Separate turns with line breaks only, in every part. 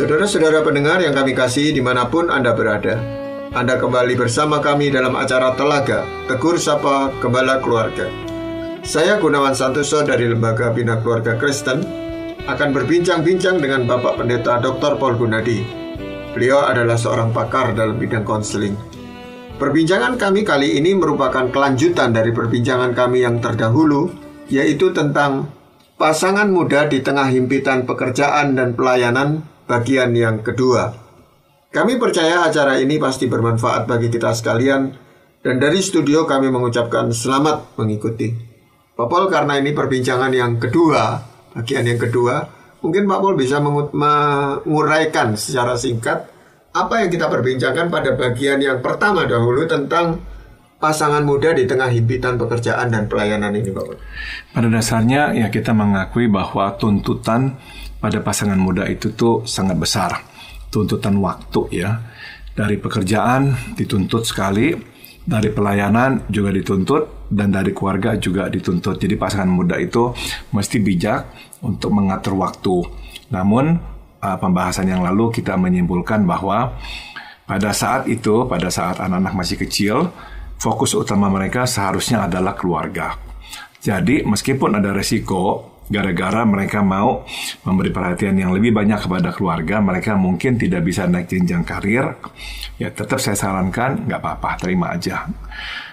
Saudara-saudara pendengar yang kami kasih di mana pun Anda berada, Anda kembali bersama kami dalam acara Telaga, Tegur Sapa Gembala Keluarga. Saya Gunawan Santoso dari Lembaga Bina Keluarga Kristen akan berbincang-bincang dengan Bapak Pendeta Dr. Paul Gunadi. Beliau adalah seorang pakar dalam bidang konseling. Perbincangan kami kali ini merupakan kelanjutan dari perbincangan kami yang terdahulu, yaitu tentang pasangan muda di tengah himpitan pekerjaan dan pelayanan bagian yang kedua. Kami percaya acara ini pasti bermanfaat bagi kita sekalian dan dari studio kami mengucapkan selamat mengikuti. Pak Paul karena ini perbincangan yang kedua, bagian yang kedua, mungkin Pak Paul bisa menguraikan secara singkat apa yang kita perbincangkan pada bagian yang pertama dahulu tentang pasangan muda di tengah himpitan pekerjaan dan pelayanan ini, Bapak?
Pada dasarnya ya kita mengakui bahwa tuntutan pada pasangan muda itu tuh sangat besar. Tuntutan waktu ya. Dari pekerjaan dituntut sekali, dari pelayanan juga dituntut, dan dari keluarga juga dituntut. Jadi pasangan muda itu mesti bijak untuk mengatur waktu. Namun uh, pembahasan yang lalu kita menyimpulkan bahwa pada saat itu, pada saat anak-anak masih kecil, fokus utama mereka seharusnya adalah keluarga. Jadi meskipun ada resiko gara-gara mereka mau memberi perhatian yang lebih banyak kepada keluarga, mereka mungkin tidak bisa naik jenjang karir, ya tetap saya sarankan nggak apa-apa, terima aja.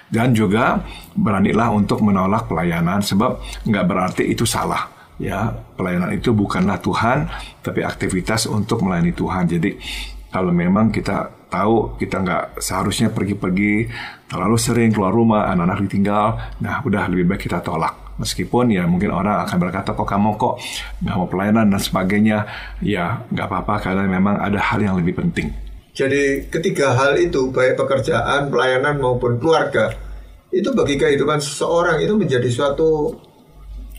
Dan juga beranilah untuk menolak pelayanan sebab nggak berarti itu salah. Ya, pelayanan itu bukanlah Tuhan, tapi aktivitas untuk melayani Tuhan. Jadi kalau memang kita tahu kita nggak seharusnya pergi-pergi terlalu sering keluar rumah, anak-anak ditinggal, nah udah lebih baik kita tolak. Meskipun ya mungkin orang akan berkata kok kamu kok nggak mau pelayanan dan sebagainya, ya nggak apa-apa karena memang ada hal yang lebih penting.
Jadi ketiga hal itu baik pekerjaan, pelayanan maupun keluarga itu bagi kehidupan seseorang itu menjadi suatu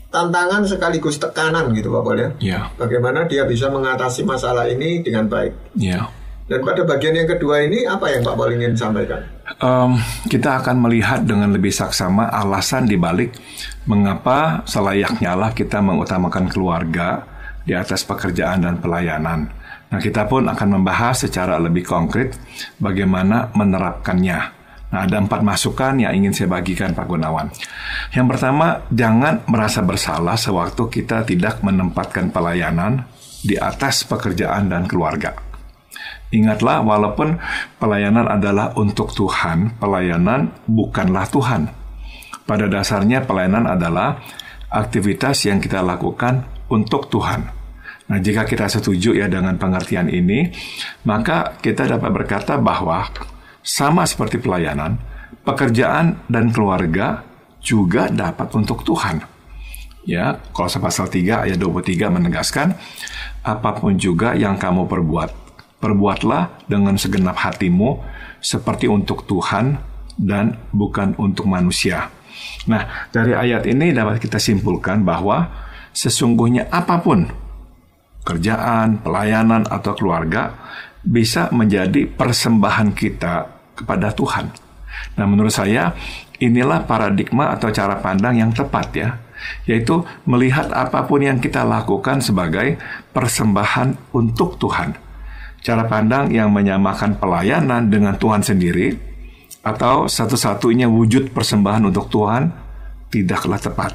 tantangan sekaligus tekanan gitu Pak Pol ya.
Ya.
Bagaimana dia bisa mengatasi masalah ini dengan baik.
Ya.
Dan pada bagian yang kedua ini apa yang Pak Paul ingin sampaikan?
Um, kita akan melihat dengan lebih saksama alasan dibalik mengapa selayaknya lah kita mengutamakan keluarga di atas pekerjaan dan pelayanan. Nah, kita pun akan membahas secara lebih konkret bagaimana menerapkannya. Nah, ada empat masukan yang ingin saya bagikan Pak Gunawan. Yang pertama, jangan merasa bersalah sewaktu kita tidak menempatkan pelayanan di atas pekerjaan dan keluarga. Ingatlah, walaupun pelayanan adalah untuk Tuhan, pelayanan bukanlah Tuhan. Pada dasarnya, pelayanan adalah aktivitas yang kita lakukan untuk Tuhan. Nah, jika kita setuju ya dengan pengertian ini, maka kita dapat berkata bahwa sama seperti pelayanan, pekerjaan dan keluarga juga dapat untuk Tuhan. Ya, kalau pasal 3 ayat 23 menegaskan, apa pun juga yang kamu perbuat, Perbuatlah dengan segenap hatimu seperti untuk Tuhan dan bukan untuk manusia. Nah, dari ayat ini dapat kita simpulkan bahwa sesungguhnya apa pun kerjaan, pelayanan atau keluarga bisa menjadi persembahan kita kepada Tuhan. Nah, menurut saya inilah paradigma atau cara pandang yang tepat ya, yaitu melihat apa pun yang kita lakukan sebagai persembahan untuk Tuhan cara pandang yang menyamakan pelayanan dengan Tuhan sendiri atau satu-satunya wujud persembahan untuk Tuhan tidaklah tepat.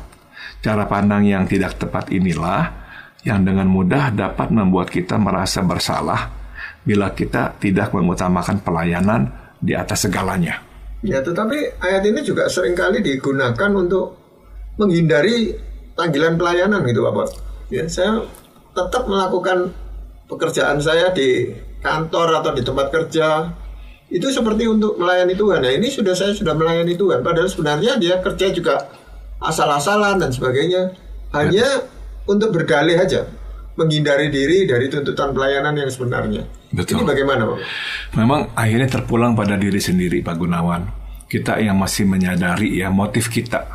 Cara pandang yang tidak tepat inilah yang dengan mudah dapat membuat kita merasa bersalah bila kita tidak mengutamakan pelayanan di atas segalanya.
Ya, tetapi ayat ini juga sering kali digunakan untuk menghindari panggilan pelayanan gitu, Bapak. Ya, saya tetap melakukan pekerjaan saya di kantor atau di tempat kerja itu seperti untuk melayani Tuhan. Nah ini sudah saya sudah melayani Tuhan. Padahal sebenarnya dia kerja juga asal-asalan dan sebagainya. Hanya ya. untuk berdalih aja, menghindari diri dari tuntutan pelayanan yang sebenarnya.
Betul.
Ini bagaimana Pak?
Memang akhirnya terpulang pada diri sendiri Pak Gunawan. Kita yang masih menyadari ya motif kita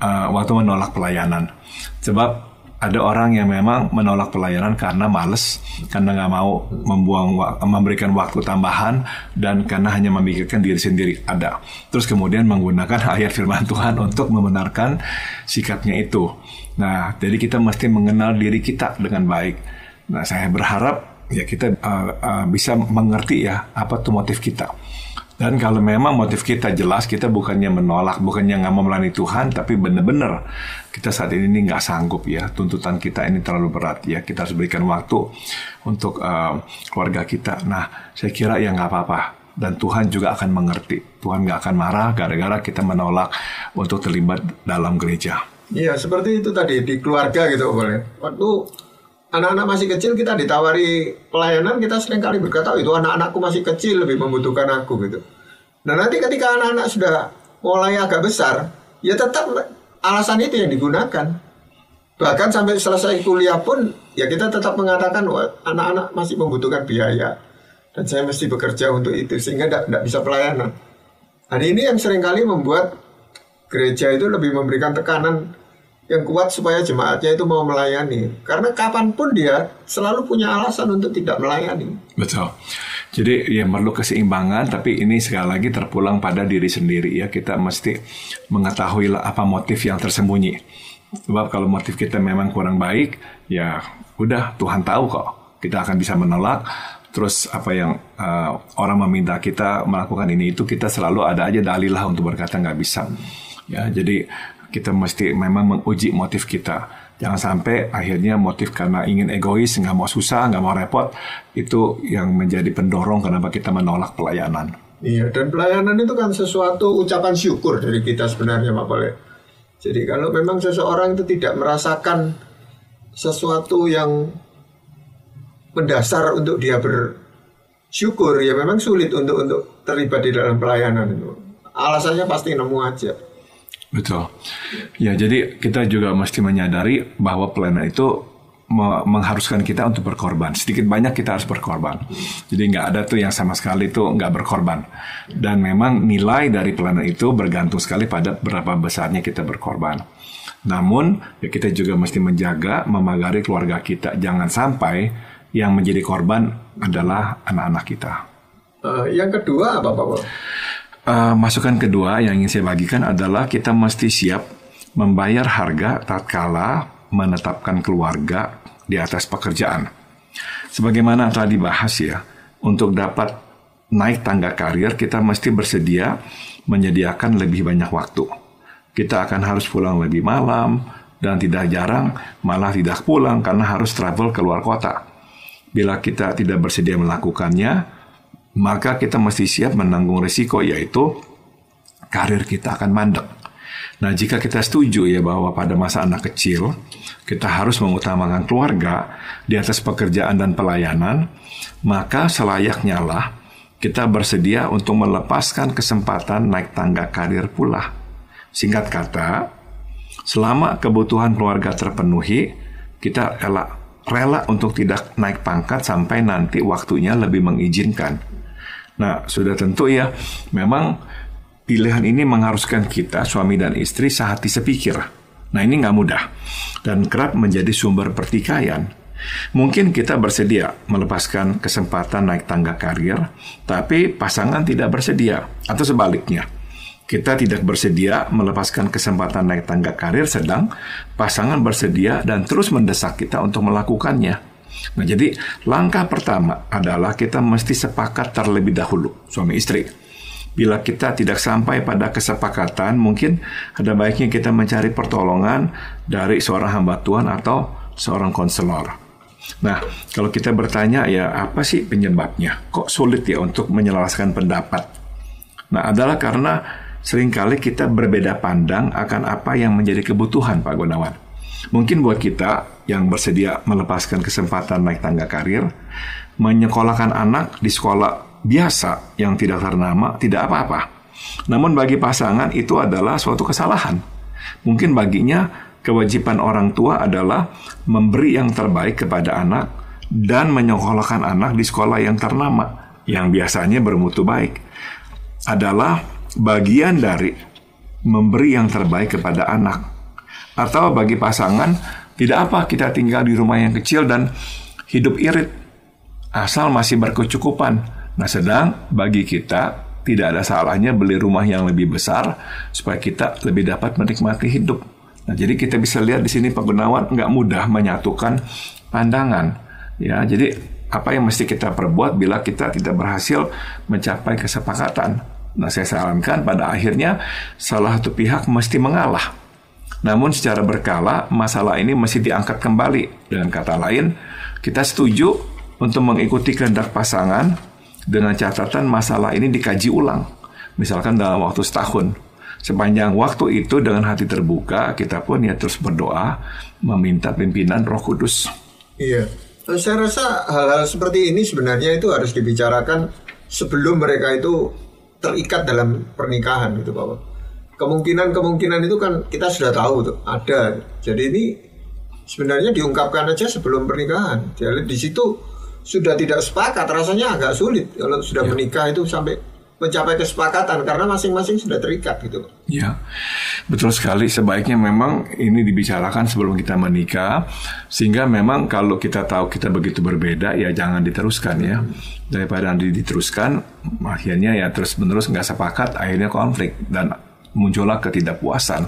uh, waktu menolak pelayanan. Sebab ada orang yang memang menolak pelayanan karena males, karena nggak mau membuang memberikan waktu tambahan dan karena hanya memikirkan diri sendiri ada. Terus kemudian menggunakan ayat firman Tuhan untuk membenarkan sikapnya itu. Nah, jadi kita mesti mengenal diri kita dengan baik. Nah, saya berharap ya kita uh, uh, bisa mengerti ya apa tuh motif kita. Dan kalau memang motif kita jelas, kita bukannya menolak, bukannya nggak mau melayani Tuhan, tapi benar-benar kita saat ini nggak sanggup ya, tuntutan kita ini terlalu berat ya, kita harus berikan waktu untuk uh, keluarga kita. Nah, saya kira ya nggak apa-apa, dan Tuhan juga akan mengerti. Tuhan nggak akan marah gara-gara kita menolak untuk terlibat dalam gereja.
Iya, seperti itu tadi di keluarga gitu boleh. Waktu anak-anak masih kecil kita ditawari pelayanan kita sering kali berkata itu anak-anakku masih kecil lebih membutuhkan aku gitu. Nah nanti ketika anak-anak sudah mulai agak besar ya tetap alasan itu yang digunakan. Bahkan sampai selesai kuliah pun ya kita tetap mengatakan anak-anak masih membutuhkan biaya dan saya mesti bekerja untuk itu sehingga tidak bisa pelayanan. Nah ini yang sering kali membuat gereja itu lebih memberikan tekanan yang kuat supaya jemaatnya itu mau melayani. Karena kapan pun dia selalu punya alasan untuk tidak melayani.
Betul. Jadi ya perlu keseimbangan, tapi ini sekali lagi terpulang pada diri sendiri ya. Kita mesti mengetahui apa motif yang tersembunyi. Sebab kalau motif kita memang kurang baik, ya udah Tuhan tahu kok. Kita akan bisa menolak. Terus apa yang uh, orang meminta kita melakukan ini itu kita selalu ada aja dalil lah untuk berkata nggak bisa. Ya, jadi kita mesti memang menguji motif kita. Jangan sampai akhirnya motif karena ingin egois, nggak mau susah, nggak mau repot, itu yang menjadi pendorong kenapa kita menolak pelayanan.
Iya, dan pelayanan itu kan sesuatu ucapan syukur dari kita sebenarnya Pak Boleh. Jadi kalau memang seseorang itu tidak merasakan sesuatu yang mendasar untuk dia bersyukur, ya memang sulit untuk untuk terlibat di dalam pelayanan itu. Alasannya pasti nemu aja.
Betul. Ya, jadi kita juga mesti menyadari bahwa pelayanan itu mengharuskan kita untuk berkorban. Sedikit banyak kita harus berkorban. Jadi nggak ada tuh yang sama sekali itu nggak berkorban. Dan memang nilai dari pelayanan itu bergantung sekali pada berapa besarnya kita berkorban. Namun ya kita juga mesti menjaga, memagari keluarga kita. Jangan sampai yang menjadi korban adalah anak-anak kita.
Uh, yang kedua apa Pak?
Uh, masukan kedua yang ingin saya bagikan adalah kita mesti siap membayar harga tatkala menetapkan keluarga di atas pekerjaan. Sebagaimana telah dibahas ya, untuk dapat naik tangga karir kita mesti bersedia menyediakan lebih banyak waktu. Kita akan harus pulang lebih malam dan tidak jarang malah tidak pulang karena harus travel keluar kota. Bila kita tidak bersedia melakukannya, maka kita mesti siap menanggung risiko yaitu karir kita akan mandek. Nah, jika kita setuju ya bahwa pada masa anak kecil kita harus mengutamakan keluarga di atas pekerjaan dan pelayanan, maka selayaknya lah kita bersedia untuk melepaskan kesempatan naik tangga karir pula. Singkat kata, selama kebutuhan keluarga terpenuhi, kita rela, rela untuk tidak naik pangkat sampai nanti waktunya lebih mengizinkan. Nah, sudah tentu ya, memang pilihan ini mengharuskan kita, suami dan istri, sehati sepikir. Nah, ini nggak mudah dan kerap menjadi sumber pertikaian. Mungkin kita bersedia melepaskan kesempatan naik tangga karir, tapi pasangan tidak bersedia, atau sebaliknya. Kita tidak bersedia melepaskan kesempatan naik tangga karir, sedang pasangan bersedia dan terus mendesak kita untuk melakukannya. Nah, jadi langkah pertama adalah kita mesti sepakat terlebih dahulu, suami istri. Bila kita tidak sampai pada kesepakatan, mungkin ada baiknya kita mencari pertolongan dari seorang hamba Tuhan atau seorang konselor. Nah, kalau kita bertanya ya apa sih penyebabnya? Kok sulit ya untuk menyelaraskan pendapat? Nah, adalah karena sering kali kita berbeda pandang akan apa yang menjadi kebutuhan Pak Gunawan. Mungkin buat kita yang bersedia melepaskan kesempatan naik tangga karir, menyekolahkan anak di sekolah biasa yang tidak ternama tidak apa-apa. Namun bagi pasangan itu adalah suatu kesalahan. Mungkin baginya kewajiban orang tua adalah memberi yang terbaik kepada anak dan menyekolahkan anak di sekolah yang ternama yang biasanya bermutu baik adalah bagian dari memberi yang terbaik kepada anak atau bagi pasangan tidak apa kita tinggal di rumah yang kecil dan hidup irit asal masih berkecukupan. Nah, sedang bagi kita tidak ada salahnya beli rumah yang lebih besar supaya kita lebih dapat menikmati hidup. Nah, jadi kita bisa lihat di sini Pak Gunawan nggak mudah menyatukan pandangan. Ya, jadi apa yang mesti kita perbuat bila kita tidak berhasil mencapai kesepakatan. Nah, saya sarankan pada akhirnya salah satu pihak mesti mengalah. Namun secara berkala, masalah ini mesti diangkat kembali. Dengan kata lain, kita setuju untuk mengikuti kehendak pasangan dengan catatan masalah ini dikaji ulang. Misalkan dalam waktu setahun. Sepanjang waktu itu dengan hati terbuka, kita pun ya terus berdoa meminta pimpinan Roh Kudus.
Iya. Saya rasa hal-hal seperti ini sebenarnya itu harus dibicarakan sebelum mereka itu terikat dalam pernikahan gitu Bapak. Kemungkinan-kemungkinan itu kan kita sudah tahu tuh ada. Jadi ini sebenarnya diungkapkan aja sebelum pernikahan. Jadi di situ sudah tidak sepakat rasanya agak sulit kalau sudah ya. menikah itu sampai mencapai kesepakatan karena masing-masing sudah terikat gitu.
Ya, betul sekali. Sebaiknya memang ini dibicarakan sebelum kita menikah, sehingga memang kalau kita tahu kita begitu berbeda, ya jangan diteruskan ya. Daripada nanti diteruskan, akhirnya ya terus menerus nggak sepakat, akhirnya konflik dan muncullah ketidakpuasan.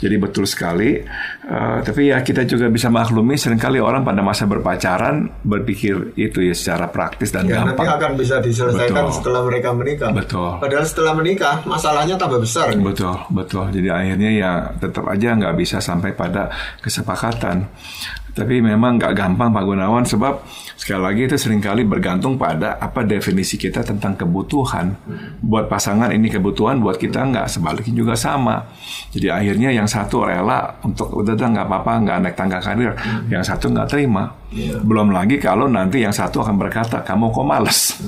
Jadi betul sekali. Uh, tapi ya kita juga bisa maklumi sering kali orang pada masa berpacaran berpikir itu ya secara praktis dan ya, gampang.
Nanti akan bisa diselesaikan betul. setelah mereka menikah.
Betul.
Padahal setelah menikah masalahnya tambah besar.
Betul, betul. Jadi akhirnya ya tetap aja nggak bisa sampai pada kesepakatan. Tapi memang nggak gampang Pak Gunawan sebab sekali lagi itu sering kali bergantung pada apa definisi kita tentang kebutuhan. Buat pasangan ini kebutuhan, buat kita nggak sebaliknya juga sama. Jadi akhirnya yang satu rela untuk udah udah nggak apa-apa nggak naik tangga karir, yang satu nggak terima. Yeah. Belum lagi kalau nanti yang satu akan berkata, kamu kok males,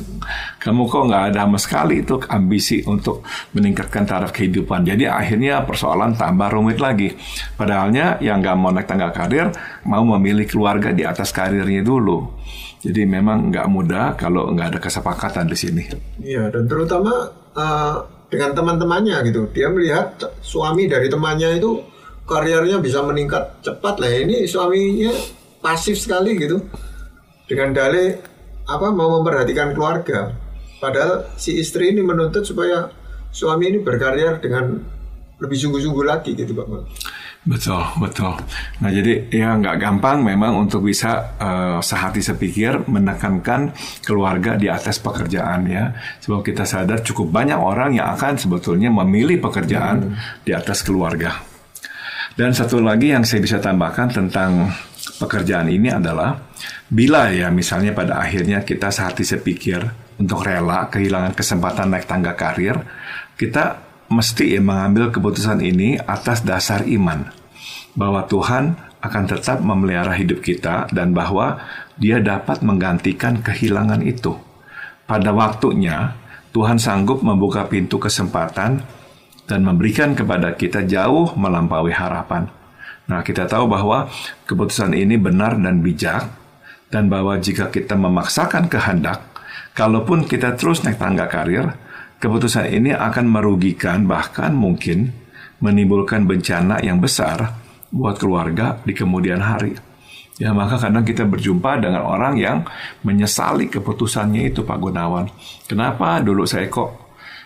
kamu kok nggak ada sama sekali itu ambisi untuk meningkatkan taraf kehidupan. Jadi akhirnya persoalan tambah rumit lagi. Padahalnya yang nggak mau naik tangga karir mau memilih keluarga di atas karirnya dulu. Jadi memang nggak mudah kalau nggak ada kesepakatan di sini.
Iya, dan terutama uh, dengan teman-temannya gitu. Dia melihat suami dari temannya itu karirnya bisa meningkat cepat lah. Ini suaminya pasif sekali gitu dengan dalih apa mau memperhatikan keluarga padahal si istri ini menuntut supaya suami ini berkarya dengan lebih sungguh-sungguh lagi gitu pak
Betul, betul. Nah jadi ya nggak gampang memang untuk bisa uh, sehati sepikir menekankan keluarga di atas pekerjaan ya. Sebab kita sadar cukup banyak orang yang akan sebetulnya memilih pekerjaan hmm. di atas keluarga. Dan satu lagi yang saya bisa tambahkan tentang pekerjaan ini adalah bila ya misalnya pada akhirnya kita sehati sepikir untuk rela kehilangan kesempatan naik tangga karir, kita mesti ya mengambil keputusan ini atas dasar iman bahwa Tuhan akan tetap memelihara hidup kita dan bahwa Dia dapat menggantikan kehilangan itu. Pada waktunya, Tuhan sanggup membuka pintu kesempatan dan memberikan kepada kita jauh melampaui harapan. Nah, kita tahu bahwa keputusan ini benar dan bijak, dan bahwa jika kita memaksakan kehendak, kalaupun kita terus naik tangga karir, keputusan ini akan merugikan, bahkan mungkin menimbulkan bencana yang besar buat keluarga di kemudian hari. Ya, maka kadang kita berjumpa dengan orang yang menyesali keputusannya itu, Pak Gunawan. Kenapa dulu saya kok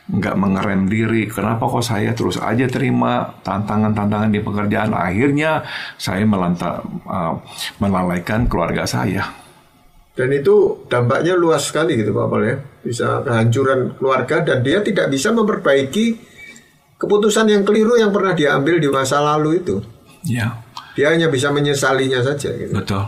nggak mengerem diri. Kenapa kok saya terus aja terima tantangan-tantangan di pekerjaan? Akhirnya saya melanta, uh, melalaikan keluarga saya.
Dan itu dampaknya luas sekali gitu Pak Paul ya. Bisa kehancuran keluarga dan dia tidak bisa memperbaiki keputusan yang keliru yang pernah diambil di masa lalu itu.
Ya.
Dia hanya bisa menyesalinya saja. Gitu.
Betul,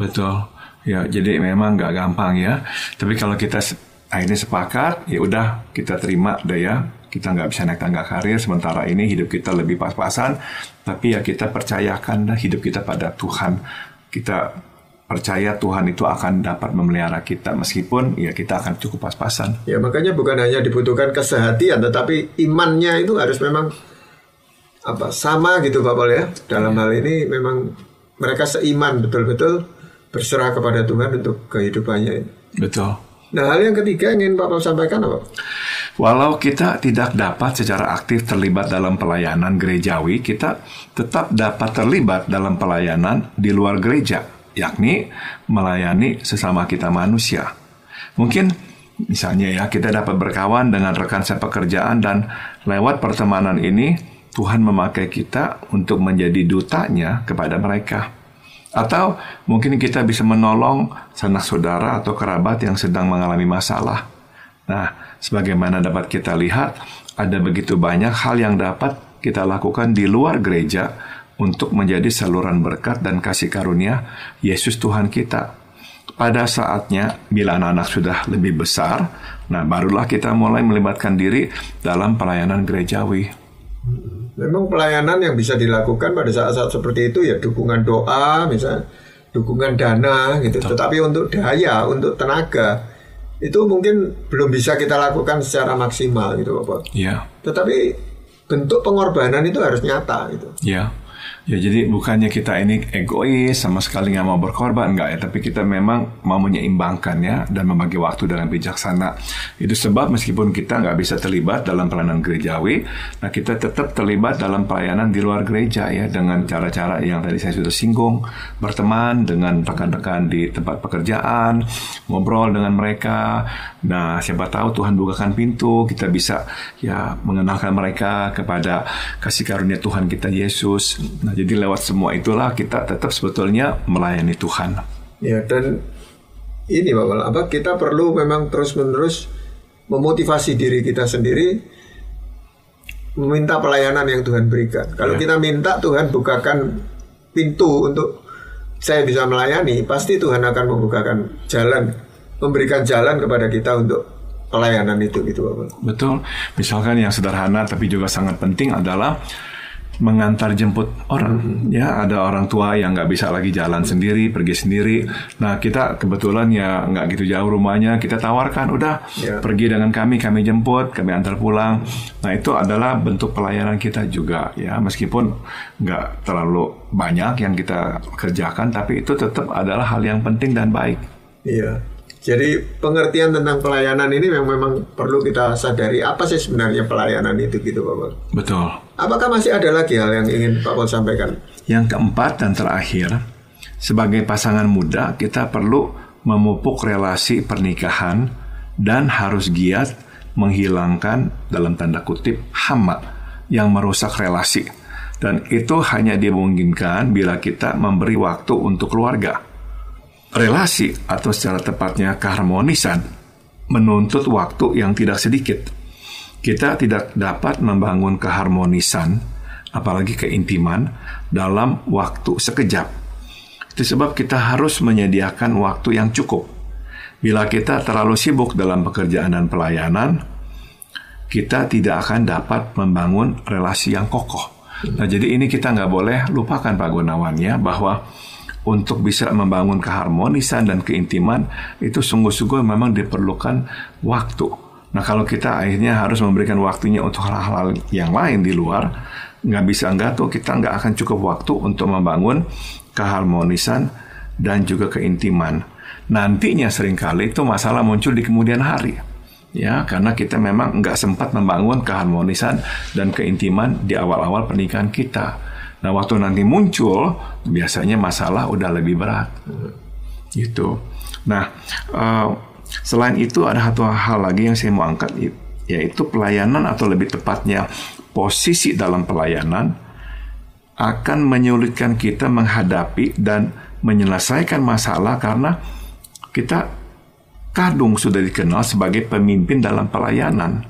betul. Ya, jadi memang nggak gampang ya. Tapi kalau kita akhirnya sepakat ya udah kita terima deh ya kita nggak bisa naik tangga karir sementara ini hidup kita lebih pas-pasan tapi ya kita percayakan hidup kita pada Tuhan kita percaya Tuhan itu akan dapat memelihara kita. Meskipun ya kita akan cukup pas-pasan.
Ya makanya bukan hanya dibutuhkan kesehatian tetapi imannya itu harus memang apa sama gitu Pak Paul ya. Dalam hal ini memang mereka seiman betul-betul berserah kepada Tuhan untuk kehidupannya
betul.
Nah, hal yang ketiga yang ingin Bapak sampaikan apa?
Walau kita tidak dapat secara aktif terlibat dalam pelayanan gerejawi, kita tetap dapat terlibat dalam pelayanan di luar gereja, yakni melayani sesama kita manusia. Mungkin misalnya ya, kita dapat berkawan dengan rekan sepekerjaan dan lewat pertemanan ini Tuhan memakai kita untuk menjadi dutanya kepada mereka. Atau mungkin kita bisa menolong sanak saudara atau kerabat yang sedang mengalami masalah. Nah, sebagaimana dapat kita lihat, ada begitu banyak hal yang dapat kita lakukan di luar gereja untuk menjadi saluran berkat dan kasih karunia Yesus Tuhan kita. Pada saatnya, bila anak-anak sudah lebih besar, nah barulah kita mulai melibatkan diri dalam pelayanan gerejawi.
Memang pelayanan yang bisa dilakukan pada saat-saat seperti itu ya dukungan doa, misalnya dukungan dana gitu. Betul. Tetapi untuk daya, untuk tenaga itu mungkin belum bisa kita lakukan secara maksimal gitu Bapak.
Iya.
Tetapi bentuk pengorbanan itu harus nyata gitu.
Iya. Ya jadi bukannya kita ini egois sama sekali nggak mau berkorban enggak ya, tapi kita memang mau menyeimbangkan ya dan membagi waktu dengan bijaksana. Itu sebab meskipun kita nggak bisa terlibat dalam pelayanan gerejawi, nah kita tetap terlibat dalam pelayanan di luar gereja ya dengan cara-cara yang tadi saya sudah singgung, berteman dengan rekan-rekan di tempat pekerjaan, ngobrol dengan mereka. Nah siapa tahu Tuhan bukakan pintu, kita bisa ya mengenalkan mereka kepada kasih karunia Tuhan kita Yesus. Nah jadi lewat semua itulah kita tetap sebetulnya melayani Tuhan.
Ya dan ini Bapak, apa kita perlu memang terus-menerus memotivasi diri kita sendiri meminta pelayanan yang Tuhan berikan. Kalau ya. kita minta Tuhan bukakan pintu untuk saya bisa melayani, pasti Tuhan akan membukakan jalan, memberikan jalan kepada kita untuk pelayanan itu gitu Bapak.
Betul. Misalkan yang sederhana tapi juga sangat penting adalah mengantar jemput orang hmm. ya ada orang tua yang nggak bisa lagi jalan sendiri pergi sendiri nah kita kebetulan ya nggak gitu jauh rumahnya kita tawarkan udah yeah. pergi dengan kami kami jemput kami antar pulang nah itu adalah bentuk pelayanan kita juga ya meskipun nggak terlalu banyak yang kita kerjakan tapi itu tetap adalah hal yang penting dan baik
iya yeah. Jadi pengertian tentang pelayanan ini memang, memang perlu kita sadari apa sih sebenarnya pelayanan itu gitu Pak Paul.
Betul.
Apakah masih ada lagi hal yang ingin Pak Paul sampaikan?
Yang keempat dan terakhir, sebagai pasangan muda kita perlu memupuk relasi pernikahan dan harus giat menghilangkan dalam tanda kutip hama yang merusak relasi. Dan itu hanya dimungkinkan bila kita memberi waktu untuk keluarga relasi atau secara tepatnya keharmonisan menuntut waktu yang tidak sedikit. Kita tidak dapat membangun keharmonisan, apalagi keintiman, dalam waktu sekejap. Itu sebab kita harus menyediakan waktu yang cukup. Bila kita terlalu sibuk dalam pekerjaan dan pelayanan, kita tidak akan dapat membangun relasi yang kokoh. Nah, jadi ini kita nggak boleh lupakan Pak Gunawan ya bahwa untuk bisa membangun keharmonisan dan keintiman itu sungguh-sungguh memang diperlukan waktu. Nah kalau kita akhirnya harus memberikan waktunya untuk hal-hal yang lain di luar, nggak bisa nggak tuh kita nggak akan cukup waktu untuk membangun keharmonisan dan juga keintiman. Nantinya sering kali itu masalah muncul di kemudian hari. Ya, karena kita memang nggak sempat membangun keharmonisan dan keintiman di awal-awal pernikahan kita. Nah, waktu nanti muncul, biasanya masalah udah lebih berat. Gitu. Nah, uh, selain itu ada satu hal lagi yang saya mau angkat, yaitu pelayanan atau lebih tepatnya posisi dalam pelayanan akan menyulitkan kita menghadapi dan menyelesaikan masalah karena kita kadung sudah dikenal sebagai pemimpin dalam pelayanan.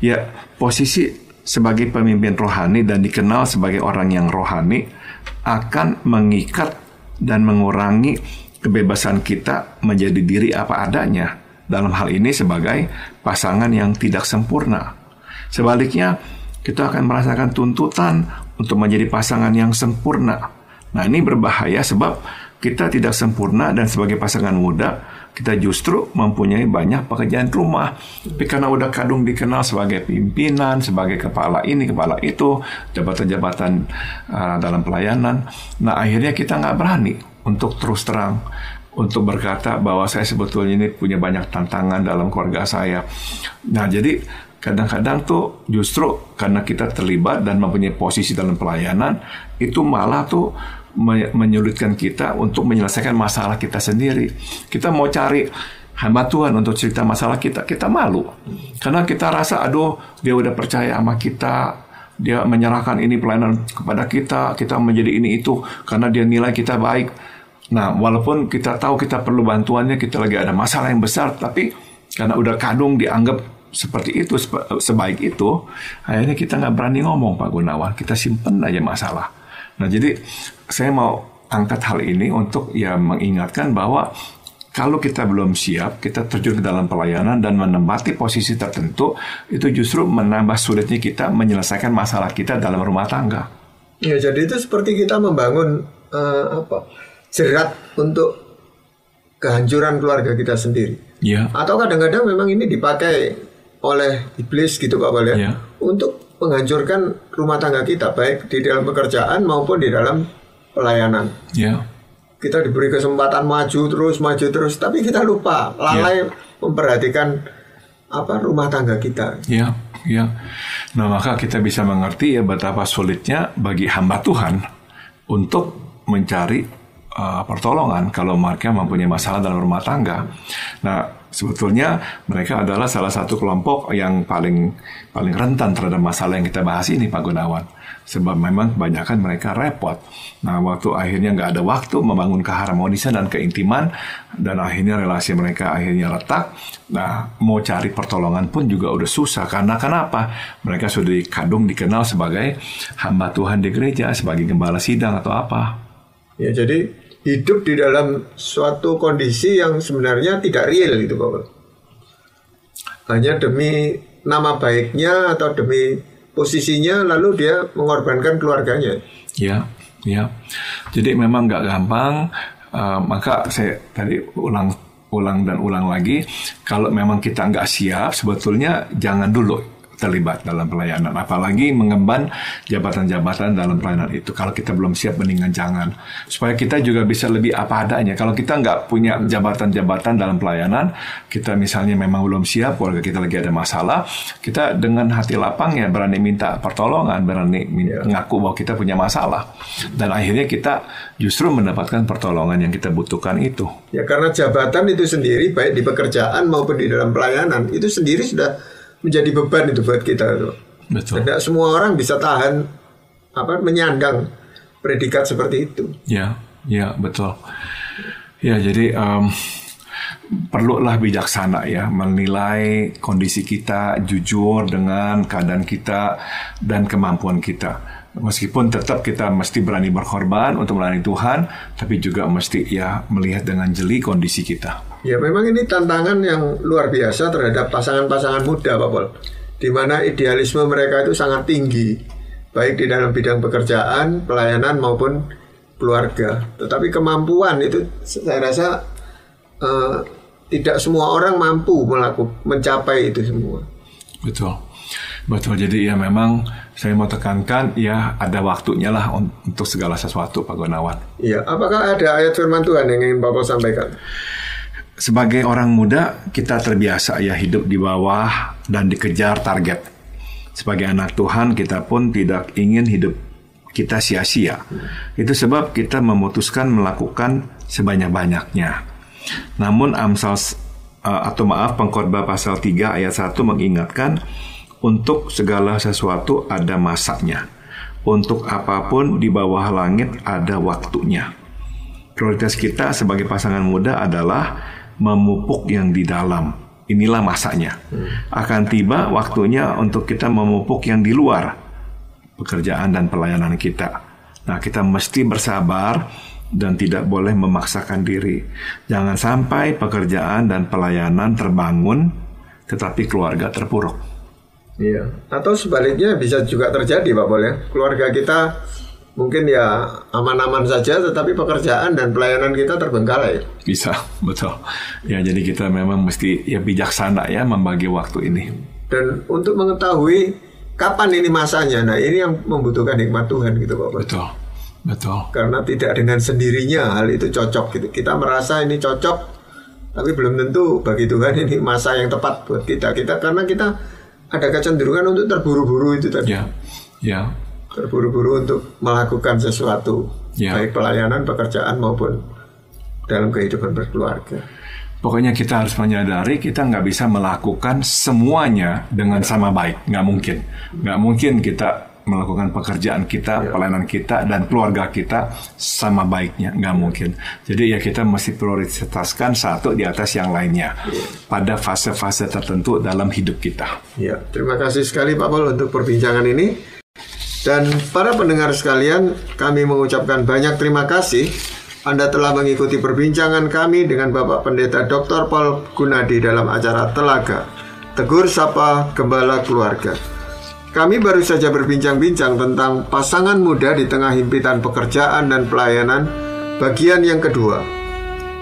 Ya, posisi sebagai pemimpin rohani dan dikenal sebagai orang yang rohani akan mengikat dan mengurangi kebebasan kita menjadi diri apa adanya dalam hal ini sebagai pasangan yang tidak sempurna. Sebaliknya, kita akan merasakan tuntutan untuk menjadi pasangan yang sempurna. Nah, ini berbahaya sebab kita tidak sempurna dan sebagai pasangan muda kita justru mempunyai banyak pekerjaan rumah. Tapi karena udah kadung dikenal sebagai pimpinan, sebagai kepala ini, kepala itu, jabatan-jabatan uh, dalam pelayanan, nah akhirnya kita nggak berani untuk terus terang untuk berkata bahwa saya sebetulnya ini punya banyak tantangan dalam keluarga saya. Nah, jadi kadang-kadang tuh justru karena kita terlibat dan mempunyai posisi dalam pelayanan, itu malah tuh menyulitkan kita untuk menyelesaikan masalah kita sendiri. Kita mau cari hamba Tuhan untuk cerita masalah kita, kita malu. Karena kita rasa, aduh, dia udah percaya sama kita, dia menyerahkan ini pelayanan kepada kita, kita menjadi ini itu karena dia nilai kita baik. Nah, walaupun kita tahu kita perlu bantuannya, kita lagi ada masalah yang besar, tapi karena udah kadung dianggap seperti itu sebaik itu, akhirnya kita nggak berani ngomong Pak Gunawan, kita simpen aja masalah. Nah, jadi saya mau angkat hal ini untuk ya mengingatkan bahwa kalau kita belum siap, kita terjun ke dalam pelayanan dan menempati posisi tertentu, itu justru menambah sulitnya kita menyelesaikan masalah kita dalam rumah tangga.
Ya, jadi itu seperti kita membangun uh, apa jerat untuk kehancuran keluarga kita sendiri. Ya. Atau kadang-kadang memang ini dipakai oleh iblis gitu Pak Bal ya, ya. untuk menghancurkan rumah tangga kita baik di dalam pekerjaan maupun di dalam pelayanan. Ya kita diberi kesempatan maju terus maju terus tapi kita lupa lalai yeah. memperhatikan apa rumah tangga kita.
Ya, ya. Nah maka kita bisa mengerti ya betapa sulitnya bagi hamba Tuhan untuk mencari uh, pertolongan kalau mereka mempunyai masalah dalam rumah tangga. Nah sebetulnya mereka adalah salah satu kelompok yang paling paling rentan terhadap masalah yang kita bahas ini Pak Gunawan sebab memang kebanyakan mereka repot. Nah, waktu akhirnya nggak ada waktu membangun keharmonisan dan keintiman, dan akhirnya relasi mereka akhirnya retak. Nah, mau cari pertolongan pun juga udah susah. Karena kenapa? Mereka sudah kadung dikenal sebagai hamba Tuhan di gereja, sebagai gembala sidang atau apa.
Ya, jadi hidup di dalam suatu kondisi yang sebenarnya tidak real gitu, Bapak. Hanya demi nama baiknya atau demi posisinya lalu dia mengorbankan keluarganya.
Ya, ya. Jadi memang nggak gampang. Uh, maka saya tadi ulang ulang dan ulang lagi. Kalau memang kita nggak siap, sebetulnya jangan dulu terlibat dalam pelayanan, apalagi mengemban jabatan-jabatan dalam pelayanan itu. Kalau kita belum siap, mendingan jangan. Supaya kita juga bisa lebih apa adanya. Kalau kita nggak punya jabatan-jabatan dalam pelayanan, kita misalnya memang belum siap, keluarga kita lagi ada masalah, kita dengan hati lapang ya berani minta pertolongan, berani minta, yeah. ngaku bahwa kita punya masalah. Dan akhirnya kita justru mendapatkan pertolongan yang kita butuhkan itu.
Ya karena jabatan itu sendiri, baik di pekerjaan maupun di dalam pelayanan, itu sendiri sudah menjadi beban itu buat kita itu. Betul. Tidak semua orang bisa tahan apa menyandang predikat seperti itu.
Ya, ya betul. Ya jadi um, perlulah bijaksana ya menilai kondisi kita jujur dengan keadaan kita dan kemampuan kita. Meskipun tetap kita mesti berani berkorban untuk melayani Tuhan, tapi juga mesti ya melihat dengan jeli kondisi kita.
Ya memang ini tantangan yang luar biasa terhadap pasangan-pasangan muda Pak Pol di mana idealisme mereka itu sangat tinggi baik di dalam bidang pekerjaan, pelayanan maupun keluarga. Tetapi kemampuan itu saya rasa uh, tidak semua orang mampu melakukan mencapai itu semua.
Betul. Betul. Jadi ya memang saya mau tekankan ya ada waktunya lah untuk segala sesuatu Pak Gunawan.
Iya, apakah ada ayat firman Tuhan yang ingin Bapak sampaikan?
sebagai orang muda kita terbiasa ya hidup di bawah dan dikejar target. Sebagai anak Tuhan kita pun tidak ingin hidup kita sia-sia. Itu sebab kita memutuskan melakukan sebanyak-banyaknya. Namun Amsal atau maaf Pengkhotbah pasal 3 ayat 1 mengingatkan untuk segala sesuatu ada masanya. Untuk apa pun di bawah langit ada waktunya. Prioritas kita sebagai pasangan muda adalah memupuk yang di dalam. Inilah masanya. Akan tiba waktunya untuk kita memupuk yang di luar pekerjaan dan pelayanan kita. Nah, kita mesti bersabar dan tidak boleh memaksakan diri. Jangan sampai pekerjaan dan pelayanan terbangun tetapi keluarga terpuruk.
Iya, atau sebaliknya bisa juga terjadi Pak Bol ya. Keluarga kita mungkin ya aman-aman saja tetapi pekerjaan dan pelayanan kita terbengkalai.
Bisa, betul. Ya jadi kita memang mesti ya bijaksana ya membagi waktu ini.
Dan untuk mengetahui kapan ini masanya, nah ini yang membutuhkan hikmat Tuhan gitu Pak.
Betul. Betul.
Karena tidak dengan sendirinya hal itu cocok gitu. Kita merasa ini cocok tapi belum tentu bagi Tuhan ini masa yang tepat buat kita. Kita karena kita ada kecenderungan untuk terburu-buru itu tadi.
Ya. Ya,
terburu-buru untuk melakukan sesuatu ya. baik pelayanan pekerjaan maupun dalam kehidupan berkeluarga.
Pokoknya kita harus menyadari kita nggak bisa melakukan semuanya dengan sama baik, nggak mungkin, nggak mungkin kita melakukan pekerjaan kita, pelayanan kita dan keluarga kita sama baiknya, nggak mungkin. Jadi ya kita mesti prioritaskan satu di atas yang lainnya pada fase-fase tertentu dalam hidup kita.
Ya, terima kasih sekali Pak Paul untuk perbincangan ini. Dan para pendengar sekalian, kami mengucapkan banyak terima kasih anda telah mengikuti perbincangan kami dengan Bapak Pendeta Dr. Paul Gunadi dalam acara Telaga, Tegur Sapa Gembala Keluarga. Kami baru saja berbincang-bincang tentang pasangan muda di tengah himpitan pekerjaan dan pelayanan bagian yang kedua.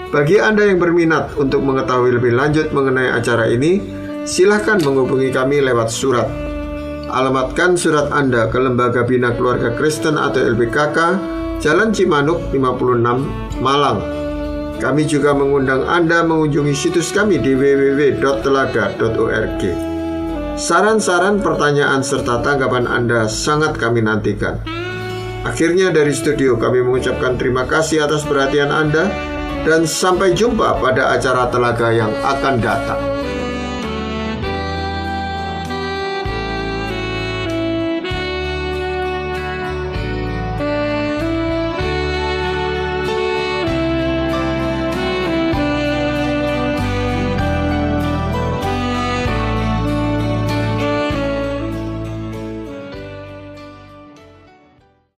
Bagi Anda yang berminat untuk mengetahui lebih lanjut mengenai acara ini, silahkan menghubungi kami lewat surat. Alamatkan surat Anda ke Lembaga Bina Keluarga Kristen atau LBKK Jalan Cimanuk 56, Malang. Kami juga mengundang Anda mengunjungi situs kami di www.telaga.org. Saran-saran, pertanyaan, serta tanggapan Anda sangat kami nantikan. Akhirnya dari studio kami mengucapkan terima kasih atas perhatian Anda dan sampai jumpa pada acara telaga yang akan datang.